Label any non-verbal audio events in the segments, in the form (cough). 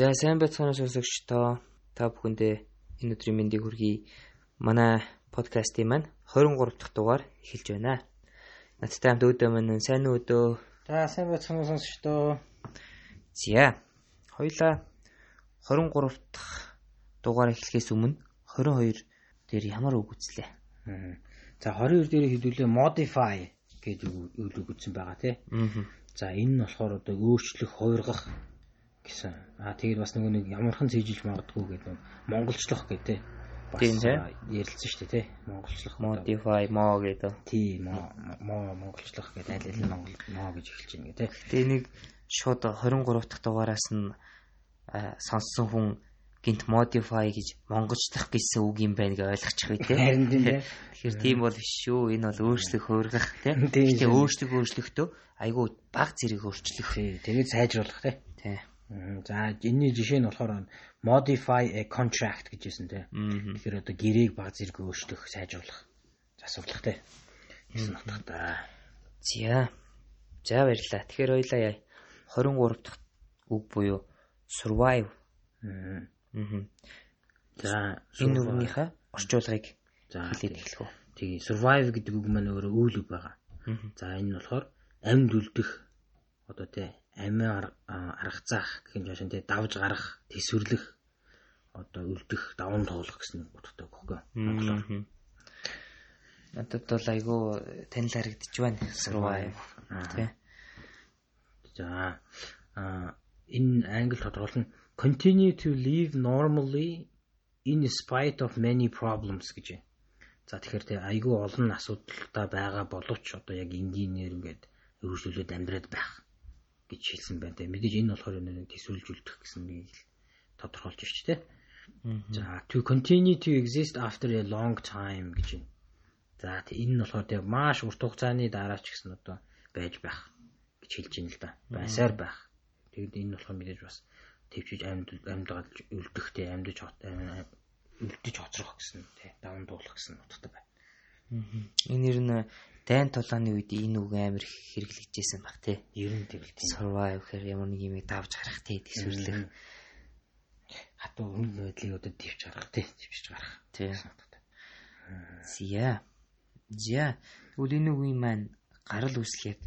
За сайн байцгаана сонсогчдоо та бүхэндээ энэ өдрийн мэндийг хүргэе. Манай подкастын маань 23 дахь дугаар эхэлж байна. Надтай хамт өөдөө маань сайн өөдөө. За сайн байцгаана сонсогчдоо. За хоёлаа 23 дахь дугаар эхлэхээс өмнө 22 дээр ямар үг үзлээ. За 22 дээр хэдүүлээ modify гэж үг үзсэн байгаа тий. За энэ нь болохоор одоо өөрчлөх, хувиргах гэсэн. Аа тэгээд бас нөгөө нэг ямархан цэжилж магадгүй гэдэг монголчлох гэдэг бас ярилцсан шүү дээ тий. Монголчлох modify мо гэдэг. Тий мо мо монголчлох гэдэг аль аль монгол мо гэж эхэлж байна гэдэг. Тэгээ нэг шууд 23 дахь дугаараас нь сонссон хүн гинт modify гэж монгочлох гэсэн үг юм байна гэж ойлгочих бай тээ. (laughs) Харин тийм тий. Тэгэхээр тийм бол биш шүү. Энэ бол өөрчлөх хуургах тий. Тэгээ өөрчлөх өөрчлөхдөө айгүй баг зэрэг өөрчлөх. Тэгээд сайжруулах тий. Тий. За энэний жишээ нь болохоор modify a contract гэжсэн те. Тэгэхээр одоо гэрээг баг зэрэг өөрчлөх, сайжруулах, засварлах те. гэсэн утгатай. За. За баярлалаа. Тэгэхээр хоёлаа яа 23 дахь үг буюу survive. Аа. За энэ үгнийхээ орчуулгыг хэлээд эхлэх үү. Тэгээ survive гэдэг үг маань өөрөө үйл үг байгаа. За энэ нь болохоор амьд үлдэх одоо тий амиа аргацаах гэх юм жишээ нь давж гарах, тэсвэрлэх одоо үлдэх, даван туулах гэсэн утгатай бохоо. Монголоор. Надад бол айгүй танил харагдчих байна. Survive. Тэ. За а энэ англи тодорхойлно continue to live normally in spite of many problems гэж. За тэгэхээр тэ айгүй олон асуудалтай байгаа боловч одоо яг энгийнээр ингээд өргөжлүүлээд амьдраад байх гэж хэлсэн байна те. Мэдээж энэ болохоор нэг төсөөлж үлдэх гэсэн нэг тодорхойлж байна ч те. За to continue to exist after a long time гэж байна. За энэ нь болохоор тэг маш урт хугацааны дараа ч гэсэн одоо байж байх гэж хэлж байна л да. Байсаар байх. Тэгэд энэ болохоор мэдээж бас төвчж амьд амьдгалж үлдэхтэй амьдж үлдэж хоцрох гэсэн тий даван дуулах гэсэн утгатай байна. Энэ нэр нь дайн тулааны үед энэ үг амар хэрэглэгдсэн баг тий. Ер нь тэгэл тийм. Survive гэхээр ямар нэг юм давж гарах тий төсвөрлөх. Хатуу өмнө байдлыг одоо төвч гарах тий төвчж гарах. Тий. Зя. Зя. Тэгвэл энэ үгийн маань гарал үүслэхэд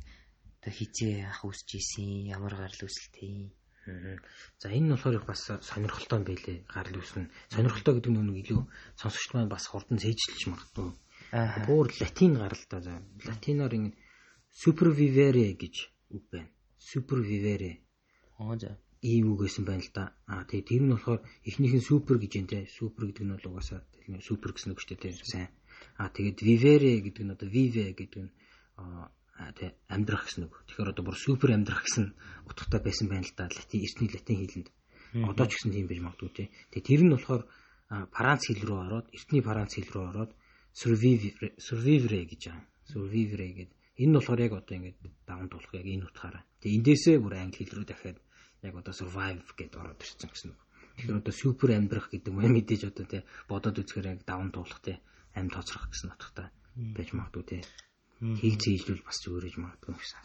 одоо хизээ ах үүсэж исэн ямар гарал үүсэлтэй. За энэ нь болохоор бас сонирхолтой юм байлээ. Гарал үүснэ. Сонирхолтой гэдэг нь нэг илүү сонсогч маань бас хурдан цээжлж магадгүй Бүр латин гаралтай. Латиноор ингэ supervivere гэж үг байна. Supervivere. Аа за. Ийм үг гэсэн байна л да. Аа тэгээ тэр нь болохоор эхнийх нь супер гэж юм те. Супер гэдэг нь бол угаасаа супер гэсэн үг шүү дээ. Сайн. Аа тэгээд vivere гэдэг нь одоо vive гэдэг нь аа тэг амьдрах гэсэн үг. Тэгэхээр одоо бүр супер амьдрах гэсэн утгатай байсан байна л да. Латин эртний латин хэлэнд. Одоо ч гэсэн тийм байж магадгүй те. Тэгээ тэр нь болохоор Франц хэл рүү ороод, эртний Франц хэл рүү ороод survivor гэж байгаа. Survivor гэдэг. Энэ нь болохоор яг одоо ингээд даван тулах яг энэ утгаараа. Тэгээ эндээсээ бүр англи хэл рүү дахиад яг одоо survive гэдээ ороод ирсэн гэсэн үг. Тэгэхээр одоо супер амьдрах гэдэг юм мэдээж одоо тий бодоод үзэхээр яг даван туулах тий амьд тоцрох гэсэн утгатай байж магадгүй тий. Тийг зээжлүүл бас өөрөж магадгүй гэсэн.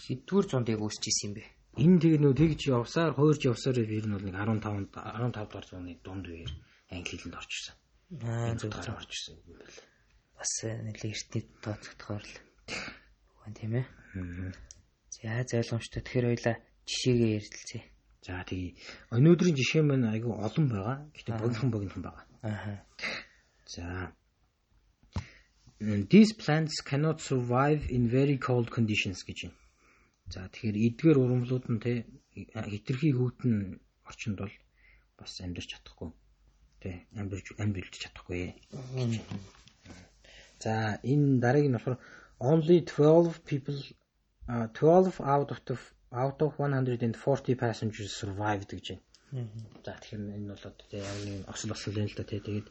Хэдвэр зуунд яг үүсэж исэн юм бэ? Энэ тэг нөө тэгж явсаар хуурж явсаар ер нь бол нэг 15 15 дугаар зууны дунд үеэр англи хэлэнд орчихсон. Аа зөв зөв орчихсон юм байна бас нэлээ эртний тооцогдохоор л байна тийм ээ. За зайлгомжтой тэгэхээр хоёлаа жишээгээ ярилцъя. За тэгээ өнөөдрийн жишээ маань айгүй олон байгаа. Гэтэ богинохан богинохан байгаа. Аа. За These plants cannot survive in very cold conditions гэж байна. За тэгэхээр эдгээр ургамлууд нь те хитрхи хүүтэн орчинд бол бас амьдарч чадахгүй. Тэ амьдарч амьдулж чадахгүй. За энэ дараагийн нь болохоор only 12 people uh, 12 out of out of 140 passengers survived гэж байна. За тэгэхээр энэ бол одоо яг нэг осол осол юм л да тий. Тэгээд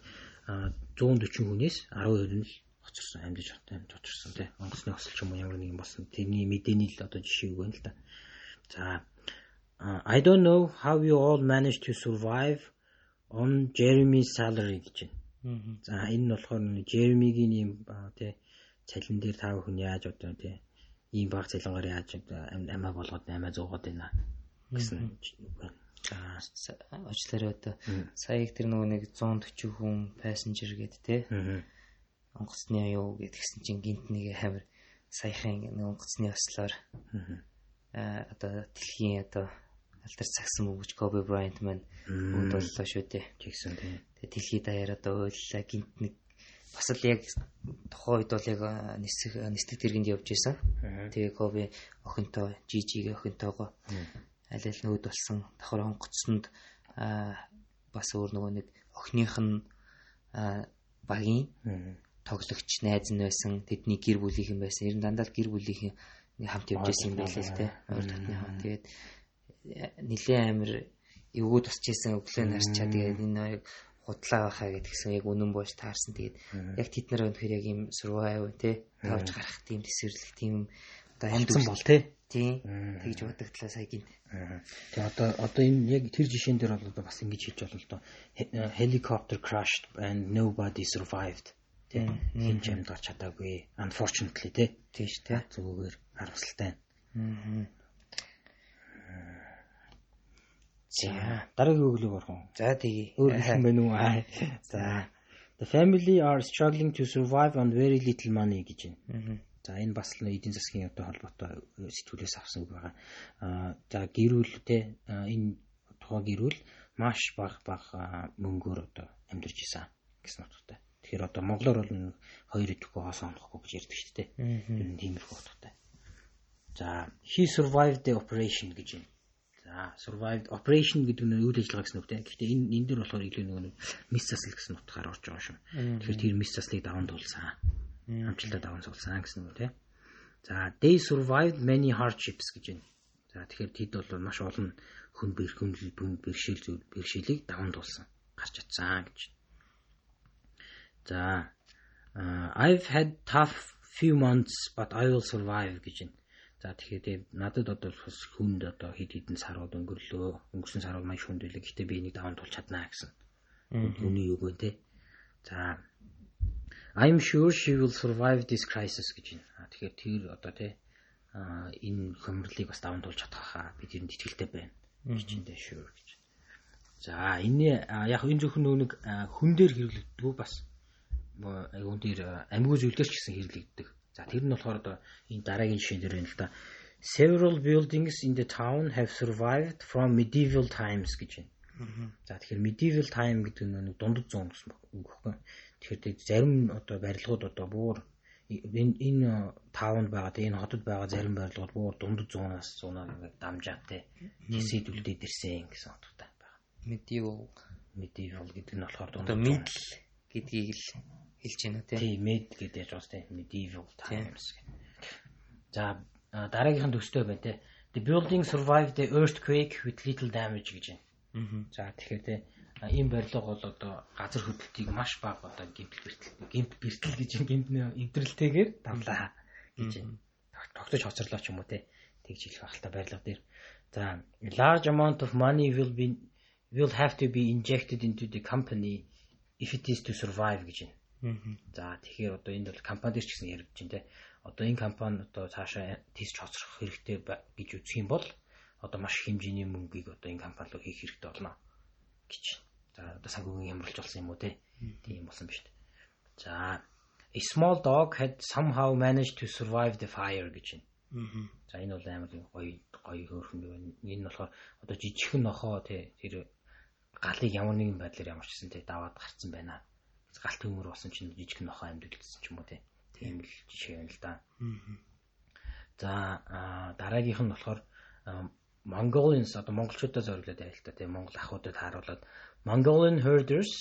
140 хүнээс 12 нь л очирсан амьдж амьд очирсан тий. Онгоцны осол ч юм уу ямар нэг юм болсон. Тэрний мэдээний л одоо жишээ байна л да. За I don't know how you all managed to survive on Jeremy's salary гэж байна. За энэ нь болохоор Жеремигийн ийм тий цалин дээр тав хүн яаж одоо тий ийм баг цалингаар яаж амиа болгоод амиа зуугаад байна гэсэн байна. Уучлаарай одоо. Саяг тэр нөгөө нэг 140 хүн пассенжер гээд те. Онгоцны аюу гэдгсэн чинь гинт нэг хамир саяхан нэг онгоцны ослоор. Аа одоо дэлхийн одоо алдар цагсан мөгж Коби Брайант маань үнд боллоо шүү дээ. Тэгсэн тийм. Тэгээ дэлхийд даяар одоо уйллаа гинт нэг бас л яг тухайн үед бол яг нисэх нисдэг дэргэнд явж исэн. Тэгээ Коби охинтой, Жижигийн охинтойгоо аль аль нүүд болсон давхар онгоцсонд бас өөр нөгөө нэг охиных нь багийн тоглогч найз нь байсан тэдний гэр бүлийнхэн байсан. Ер нь дандаа гэр бүлийнхэн хамт явж байсан юм байлээ л те. Өөр татны хамт. Тэгээд нилээ амир эвгүй тусчээсэн өглөө нарчаа тэгээд энэ яг худлаа байхаа гэдгсэн яг үнэн бооч таарсан. Тэгээд яг тэд нар өнөхөр яг юм survive те тавж гарах тийм төсвөрлөх тийм одоо амьдсан бол те Тийм. Тэгж бодогдлоо сая гинт. Тэгээ одоо одоо энэ яг тэр жишээн дээр бол бас ингэж хэлж болно л доо. Helicopter crashed and nobody survived. Тийм. Хин ч амьд гарч чадаагүй. Unfortunately тий. Тийш тий. Зүгээр харамсалтай. Аа. За дараагийн өглөө орхон. За тэгье. Өөр юм байна уу? За. The family are struggling to survive on very little money гэж байна. За энэ бас л эдийн засгийн одоо холбоотой сэтгүүлээс авсан үг байгаа. Аа за гэрүүл те энэ тухайн гэрүүл маш бага бага мөнгөөр одоо амьдарч исэн гэсэн утгатай. Тэгэхээр одоо монголоор бол 2 идэхгүй хоос онохгүй гэж ярьдаг шүү дээ. Ер нь тиймэрхүү утгатай. За he survived the operation гэж байна. За survived operation гэдэг нь юу л ажиллагаа гэсэн үг те. Гэхдээ энэ энэ дэр болохоор илүү нэг мис засал гэсэн утгаар орж байгаа шүү. Тэгэхээр тэр мис заслыг даван туулсан амжилтад аван суулсан гэсэн үг тийм. За they survived many hardships гэж байна. За тэгэхээр тэд бол маш олон хүн бэрхэмжил бүн бэрхшээл зүйл бэрхшээлийг даван туулсан гарч чадсан гэж. За I've had tough few months but I will survive гэж байна. За тэгэхээр надад одоо бас хүнд одоо хэд хэдэн сарууд өнгөрлөө. Өнгөрсөн сарууд маш хүнд байлаа. Гэхдээ би энийг даван туулж чаднаа гэсэн. Үний үг байна те. За I'm sure she will survive this crisis гэж байна. Тэгэхээр тэр одоо тий энэ хөмрлийг бас даван туулж чадах хаа бид энд итгэлтэй байна. энэ sure гэж. За энэ яг энэ зөвхөн нэг хүн дээр хэрэглэгддэг бас айгуун дээр амьгүй зүйлдер ч гэсэн хэрэглэгддэг. За тэр нь болохоор одоо энэ дараагийн жишээн дээр байна л да. Several buildings in the town have survived from medieval times гэж байна. За тэгэхээр medieval time гэдэг нь нэг дундад зуун гэсэн үг байхгүй. Тэгэхээр зарим одоо барилгууд одоо буур энэ энэ таавнд байгаа энэ хотод байгаа зарим барилгууд буур дунд 100-аас 100-аа ингээд дамжаатай хэсэдүүлдээд ирсэн гэсэн утгатай байгаа. Medieval medieval гэдэг нь болохоор дунд middle гэдгийг л хэлж байна тийм. Тийм, med гэдэг яаж бас тийм medieval times гэх. За дараагийнх нь төстэй байна те. The building survived the earthquake with little damage гэж байна. За тэгэхээр те ийм барилга бол одоо газар хөдлөлтийг маш бага одоо гимтэл бэртэл гимт бэртэл гэж гимт эвдрэлтэйгээр давлаа гэж тогтож хоцорлоо ч юм уу те тэгж хэлэх ахalta барилга дээр за large amount of money will be will have to be injected into the company if it is to survive гэж байна. За тэгэхээр одоо энд бол компани дээр ч гэсэн яригдж байна те. Одоо энэ компани одоо цаашаа тийс хоцрох хэрэгтэй гэж үзэх юм бол одоо маш хэмжээний мөнгийг одоо энэ компани руу хийх хэрэгтэй болно гэж За одоо санхүүгийн хямралж болсон юм уу те? Тийм болсон биз дээ. За a small dog had somehow managed to survive the fire гэж байна. За энэ бол амар гоё гоё хөөрхөн байна. Энэ болохоор одоо жижигхэн нохоо те тэр галыг ямар нэгэн байдлаар ямарчсан те даваад гарцсан байна. Галт төмөр болсон чинь жижигхэн нохоо амьдгалсан ч юм уу. Тийм л жишээ байна л да. За дараагийнх нь болохоор Mongolians одоо монголчуудаа зориулаад байл та тийм монгол ахуудад харуулад Mongolian herders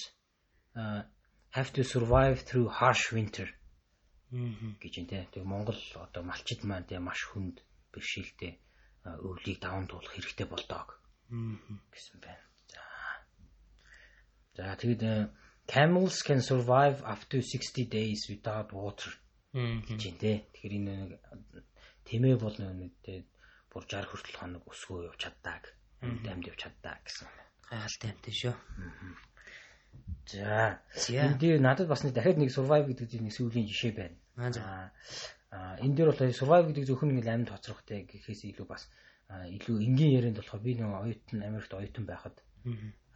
uh, have to survive through harsh winter гэж юм те. Тэг Монгол одоо малчид маань те маш хүнд бэрхшээлтэй өвлийг даван туулах хэрэгтэй болдог гэсэн байна. За. За тэгэд camels can survive up to 60 days without water гэж юм те. Тэгэхээр энэ нэг тэмээ бол нэг бүр 60 хүртэл хоног өсгөө явж чаддаг. Амьд явж чаддаг гэсэн гайхалтай амт шүү. За. Энд надад бас нэг дахиад нэг survive гэдэг нэг сүүлийн жишээ байна. Аа энэ дээр бол survive гэдэг зөвхөн нэг амьд хоцрохтой гэхээс илүү бас илүү энгийн ярианд болохоор би нэг оюутан Америкт оюутан байхад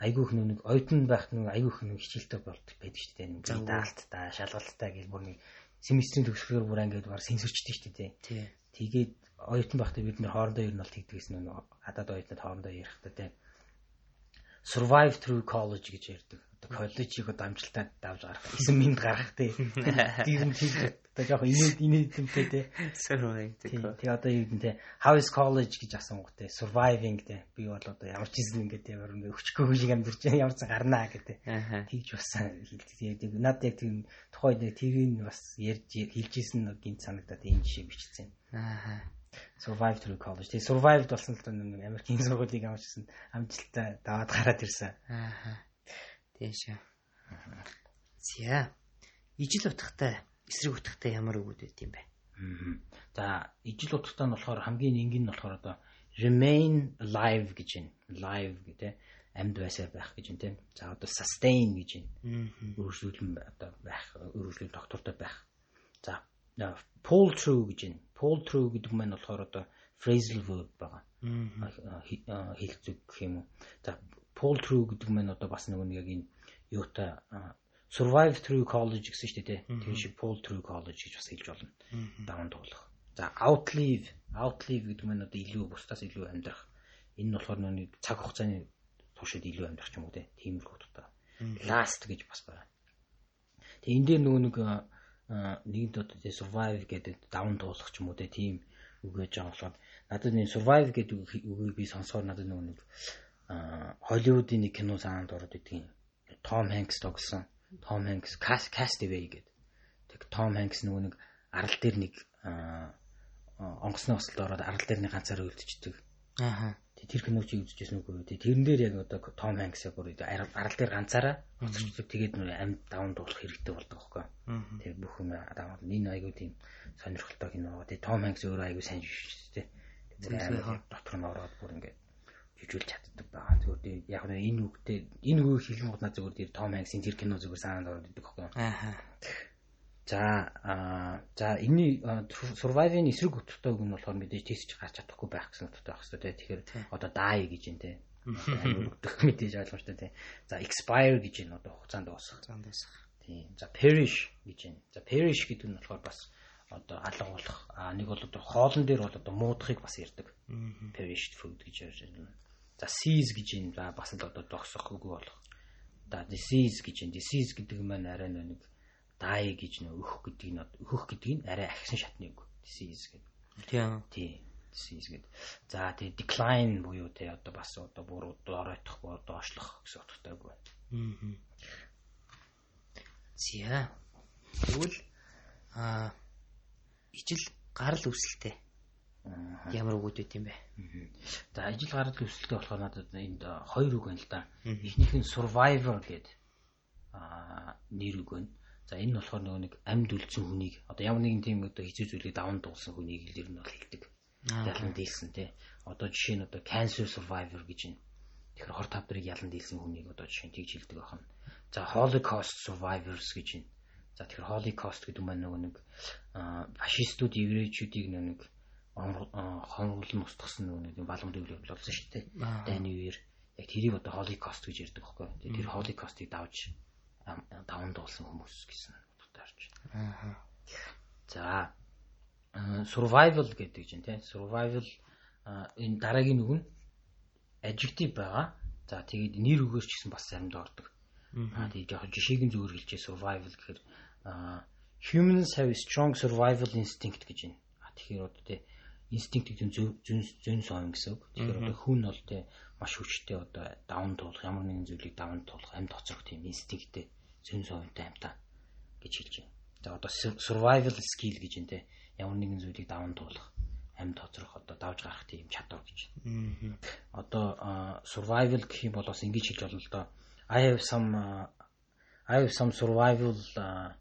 айгүйх нэг оюутан байх нэг айгүйх нэг хичээлтэй болт байдаг шүү дээ. Нэг даалттай, шалгалттай гэл бүр нэг семестрийн төгсгөр бүр ингээд бар сэнсүрчтэй шүү дээ. Тэгээд оюутан байхдаа бид нэр хоорондоо ер нь бол тэгдэгсэн нэг хадаад оюутнууд хоорондоо ярихдаа тий. Survive through college гэж ярьдаг коллежийг одоо амжилтад давж гарах. Эсэм минь гарах тий. (laughs) Тэр нь тийм одоо жоох инээд инээдэмтэй тий. Surviving тий. Тэгээ одоо юу гэнтэй how is college гэж асуунгуудтэй surviving тий. Би бол одоо ямар ч зүйл ингээд ямар нэг өчгөө шиг амьдарч ямар ч гарнаа гэдэг. Тэгж басан хэлдэг. Над яг тийм тухайд нэг тэрийг бас ярьж хэлжсэн нэг гинт санагдаад энэ жишээ бичсэн. Аа survive through college. Тэгээ survived болсон л нэг Америкийн (laughs) сургуулийг амжсан амжилтаа даваад гараад ирсэн. Аа. Тийш. За. Ижил утгатай эсрэг утгатай ямар үгүүд байт юм бэ? За, ижил утгатай нь болохоор хамгийн энгийн нь болохоор одоо remain alive гэж байна. Live гэдэг амьд байсаар байх гэж байна тийм. За одоо sustain гэж байна. Өргөжлөлн одоо байх, өргөжлөл доктортой байх. За pull through гэж байна. Pull through гэдэг маань болохоор одоо phrasal verb байгаа. Хэлцэг гэх юм уу. За pull through гэдэг маань одоо бас нэг нэг яг энэ юутай survive through college гэсэн шүү дээ. Тэр шиг pull through college гэж бас хэлж болно. Даван туулах. За outlive, outlive гэдэг нь одоо илүү бусдаас илүү амьдрах. Энэ нь болохоор нэг цаг хугацааны туршид илүү амьдрах юм уу те. Тиймэрхүү утгатай. Last гэж бас байна. Тэгээ энэ дээр нөгөө нэг нэгд одоо те survive гэдэг даван туулах ч юм уу те. Тийм үг гэж байгаа болохоор надад энэ survive гэдэг үгийг би сонсохоор надад нөгөө нэг Холливуудын нэг кино санаанд ороод идэг юм Том Хэнкс тогсон. Том Хэнкс Castaway гэдэг. Тэг Том Хэнкс нөгөө нэг арал дээр нэг онгоцны осолд ороод арал дээр нэг ганцаар үлдчихдэг. Аа. Тэр кино чи үзчихсэн үгүй. Тэрэн дээр яг одоо Том Хэнкс бүр арал дээр ганцаараа оцорчдаг. Тэгээд нүр амьд даван дуулах хэрэгтэй болдог байхгүй. Тэгээд бүх юм даван энэ айгуу тийм сонирхолтой кино. Тэгээд Том Хэнкс өөрөө айгуу сайн шүү дээ. Тэгээд дотор нь ороод бүр ингээд хөвжүүлж чаддаг байгаа. Зүгээр яг нь энэ үгтэй энэ үгийг хэлэн гутнаа зүгээр дээр Том Хэнксийн тэр кино зүгээр санаанд ороод идэг юу? Аа. За аа за энэний survive-ийн эсрэг утгатай үг нь болохоор мэдээж тийсч гарч чадахгүй байх гэсэн утгатай байх хэрэгтэй. Тэгэхээр одоо die гэж юм те. Өгдөх мэдээж ойлгомжтой те. За expire гэж юм одоо хугацаанд дуусах. Хугацаанд дуусах. Тийм. За perish гэж юм. За perish гэдэг нь болохоор бас одоо алга болох. А нэг бол одоо хоолн дээр бол одоо муудахыг бас ярьдаг. Perished food гэж ярьж байна. За seize гэж юм. За бас л одоо догсох үг болох. За disease гэж юм. Disease гэдэг нь маань арай нэг die гэж нөө өөх гэдэг нь өөх гэдэг нь арай агсан шатны үг. Disease гэдэг. Тийм. Тийм. Disease гэдэг. За тэгээ decline буюу те одоо бас одоо буруу оройтох боо доошлох гэсэн утгатай үг байна. Аа. Зя. Тэгвэл аа ижил гарал үүсэлтэй Ямар үгүүд байт юм бэ? За ажил гарал өсөлтөө болохоор надад энд хоёр үг байна л да. Эхнийх нь survivor гэдэг аа нэр үг байна. За энэ нь болохоор нөгөө нэг амьд үлдсэн хүнийг одоо ямар нэгэн тийм одоо хэцүү зүйлийг даван дуулсан хүнийг л ер нь бол хэлдэг. Ялан дийлсэн тий. Одоо жишээ нь одоо cancer survivor гэж байна. Тэгэхээр хор тавдрыг ялан дийлсэн хүнийг одоо жишээ нь тэгж хэлдэг байна. За holocaust survivors гэж байна. За тэгэхээр holocaust гэдэг нь нөгөө нэг фашистууд еврейчүүдийг нэг хонгол устгасан нэг баламд үйл явдал болсон шүү дээ. Дайны үеэр яг тэрийг одоо холикост гэж ярьдаг байхгүй. Тэр холикостыг давж даван дуулсан хүмүүс гэсэн утгатай орж байна. За survival гэдэг чинь тийм survival энэ дараагийн үг нь adjective байгаа. За тэгээд нэр үгээр ч гэсэн бас заримдаа ордог. Аа тэгээд яг жишээг нь зөвөр хэлчихээ survival гэхээр humans have a strong survival instinct гэж байна. Тэгэхээр одоо тийм инстинкт гэдэг нь зүүн зүүн сон гэсэн үг. Тэгэхээр одоо хүн бол тэ маш хүчтэй одоо даван туулах ямар нэгэн зүйлийг даван туулах амьд хоцрох тийм инстинкттэй зүүн сонтой амьтаа гэж хэлж байна. За одоо survival skill гэж энэ ямар нэгэн зүйлийг даван туулах амьд хоцрох одоо давж гарах тийм чадвар гэж. Одоо survival гэх юм бол бас ингэж хэлж болно л доо. I have some uh, I have some survival uh,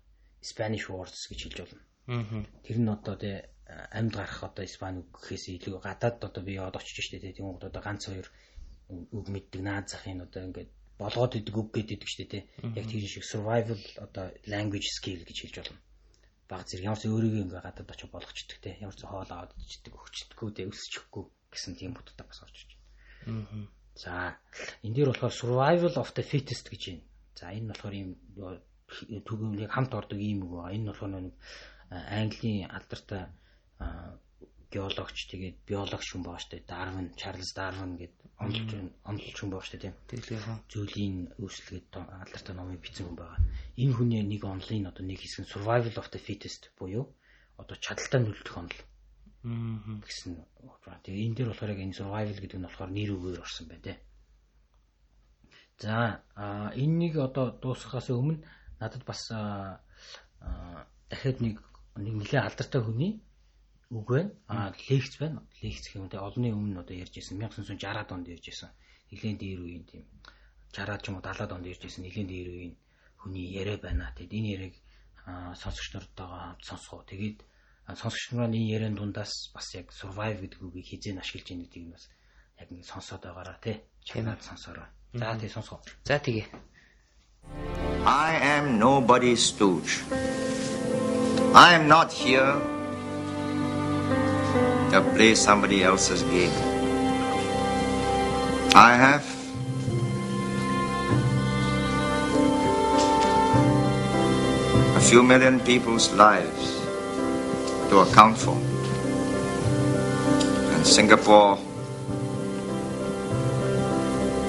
Spanish words гэж хэлж болно. Тэр нь одоо тэ амьд гарах одоо Испани гэхээс илүү гадаад одоо би яваад очиж штэ тийм үг одоо ганц хоёр үг мэддэг наад захын одоо ингээд болгоод идэг үг гэдэг штэ тийм яг тийм шиг survival одоо language skill гэж хэлж болно. Баг зэрэг ямар ч өөрийгөө ингээд гадаад очиж болгочдөг тийм ямар ч хоол аваад ичдэг өгчдөггүй тийм өсчихгүй гэсэн тийм боддог бас орж иж байна. За энэ дээр болохоор survival of the fittest гэж байна. За энэ болохоор ийм төгөөмлийг хамт ордог ийм үг байгаа. Энэ болохоор нэг Английн алдартай геологч тэгээд биологч хүн байгаа дээ. Дарвин, Чарльз Дарвин гэдэг онлж онлж хүн байгаа дээ тийм. Тэглээ. Зүйлийн үүсэлгээд алдартай номыг бичсэн хүн байгаа. Энэ хүний нэг онлын одоо нэг хэсэг нь survival of the fittest буюу одоо чадaltaй нүлдэх онл. Аа гэсэн. Тэгээ энэ дээр болохоор яг энэ survival гэдэг нь болохоор нэр үгээр орсон байна те. За энэ нэг одоо дуусгахаас өмнө надад бас дахиад нэг нэг нэлээд алдартай хүний үг байна. Аа лекц байна. Лекц гэх юм те олонний өмнө одоо ярьж ирсэн 1960-аад онд ярьж ирсэн. Нэлээд дээр үеийн тийм 60-аад ч юм уу 70-аад онд ярьж ирсэн нэлээд дээр үеийн хүний яриа байна. Тэгэд энэ яриаг сонсогч нартайгаа хамт сонсгоо. Тэгээд сонсогч нарын энэ яриан дундаас бас яг survive гэдэг үгийг хизээ ашиглаж яах гэдгийг бас яг ингэ сонсоод байгаараа тий. Чанаад сонсороо. За тий сонсгоо. За тэгээ. I am nobody's stooge. I am not here to play somebody else's game. I have a few million people's lives to account for. And Singapore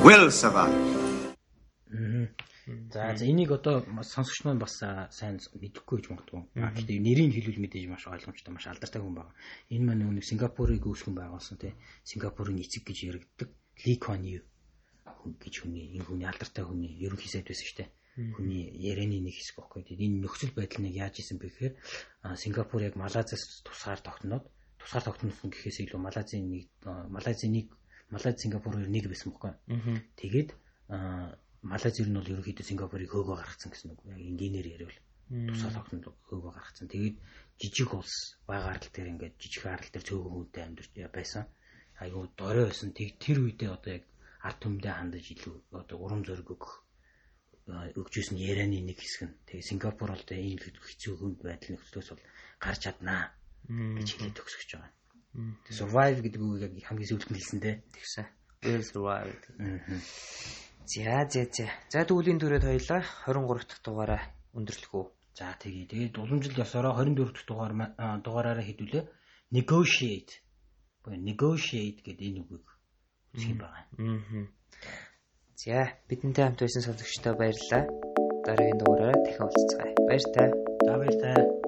will survive. За за энийг одоо сонсогч маань бас сайн мэдэхгүй гэж магадгүй. Гэхдээ нэрийг хэлвэл мэдээж маш ойлгомжтой, маш алдартай хүн байна. Энэ маань нэг Сингапурыг үүсгэн байгуулсан тий. Сингапурын эцэг гэж яригддаг Ли Куан Ю гэж хүний энэ хүний алдартай хүний ерөнхий сайд байсан шүү дээ. Хүний ярианы нэг хэсэг байхгүй. Тэгээд энэ нөхцөл байдал нэг яаж исэн бэ гэхээр Сингапур яг Малайзиас тусгаар тогтноод тусгаар тогтносон гэхээс илүү Малайзийн нэг Малайзийн нэг Малайз Сингапураар нэг байсан байхгүй. Тэгээд Малайз ер нь бол ерөнхийдөө Сингапурыг хөөгөө гаргацсан гэсэн үг. Яг энгийнээр ярил. Тусаал огтонд хөөгөө гаргацсан. Тэгээд жижиг улс бага арал дээр ингээд жижиг арал дээр цөөхөн хүнтэй амьдарч байсан. Айгуу дорой байсан. Тэг тэр үедээ одоо яг ард түмдээ хандаж илүү одоо урам зориг өгөх өгчөөсөн ярианы нэг хэсэг нь. Тэгээ Сингапур бол тэ ийм хэцүү хүнд байдал нөхцлөөс бол гарч чаднаа гэж хэлээд төгсөж байгаа. Survive гэдэг үг яг хамгийн сүүлд нь хэлсэн дээ. Тэгсэн. Survive. За за за. За дүүлийн төрөд хоёлаа 23 дахь дугаараа өндөрлөх үү. За тэгье. Тэгээд уламжлал ёсороо 24 дахь дугаар дугаараараа хэдүүлээ. Negotiate. Буюу negotiate гэдэг энэ үгийг юм байна. Аа. За бидэнтэй хамт байсан сонсогчдоо баярлалаа. Дараагийн дугаараараа дахин уулзцгаая. Баяр таа. За баяр таа.